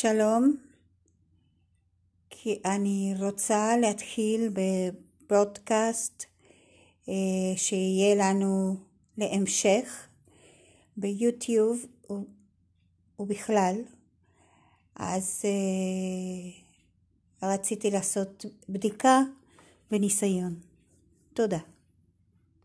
שלום, כי אני רוצה להתחיל בפודקאסט אה, שיהיה לנו להמשך ביוטיוב ובכלל, אז אה, רציתי לעשות בדיקה וניסיון. תודה.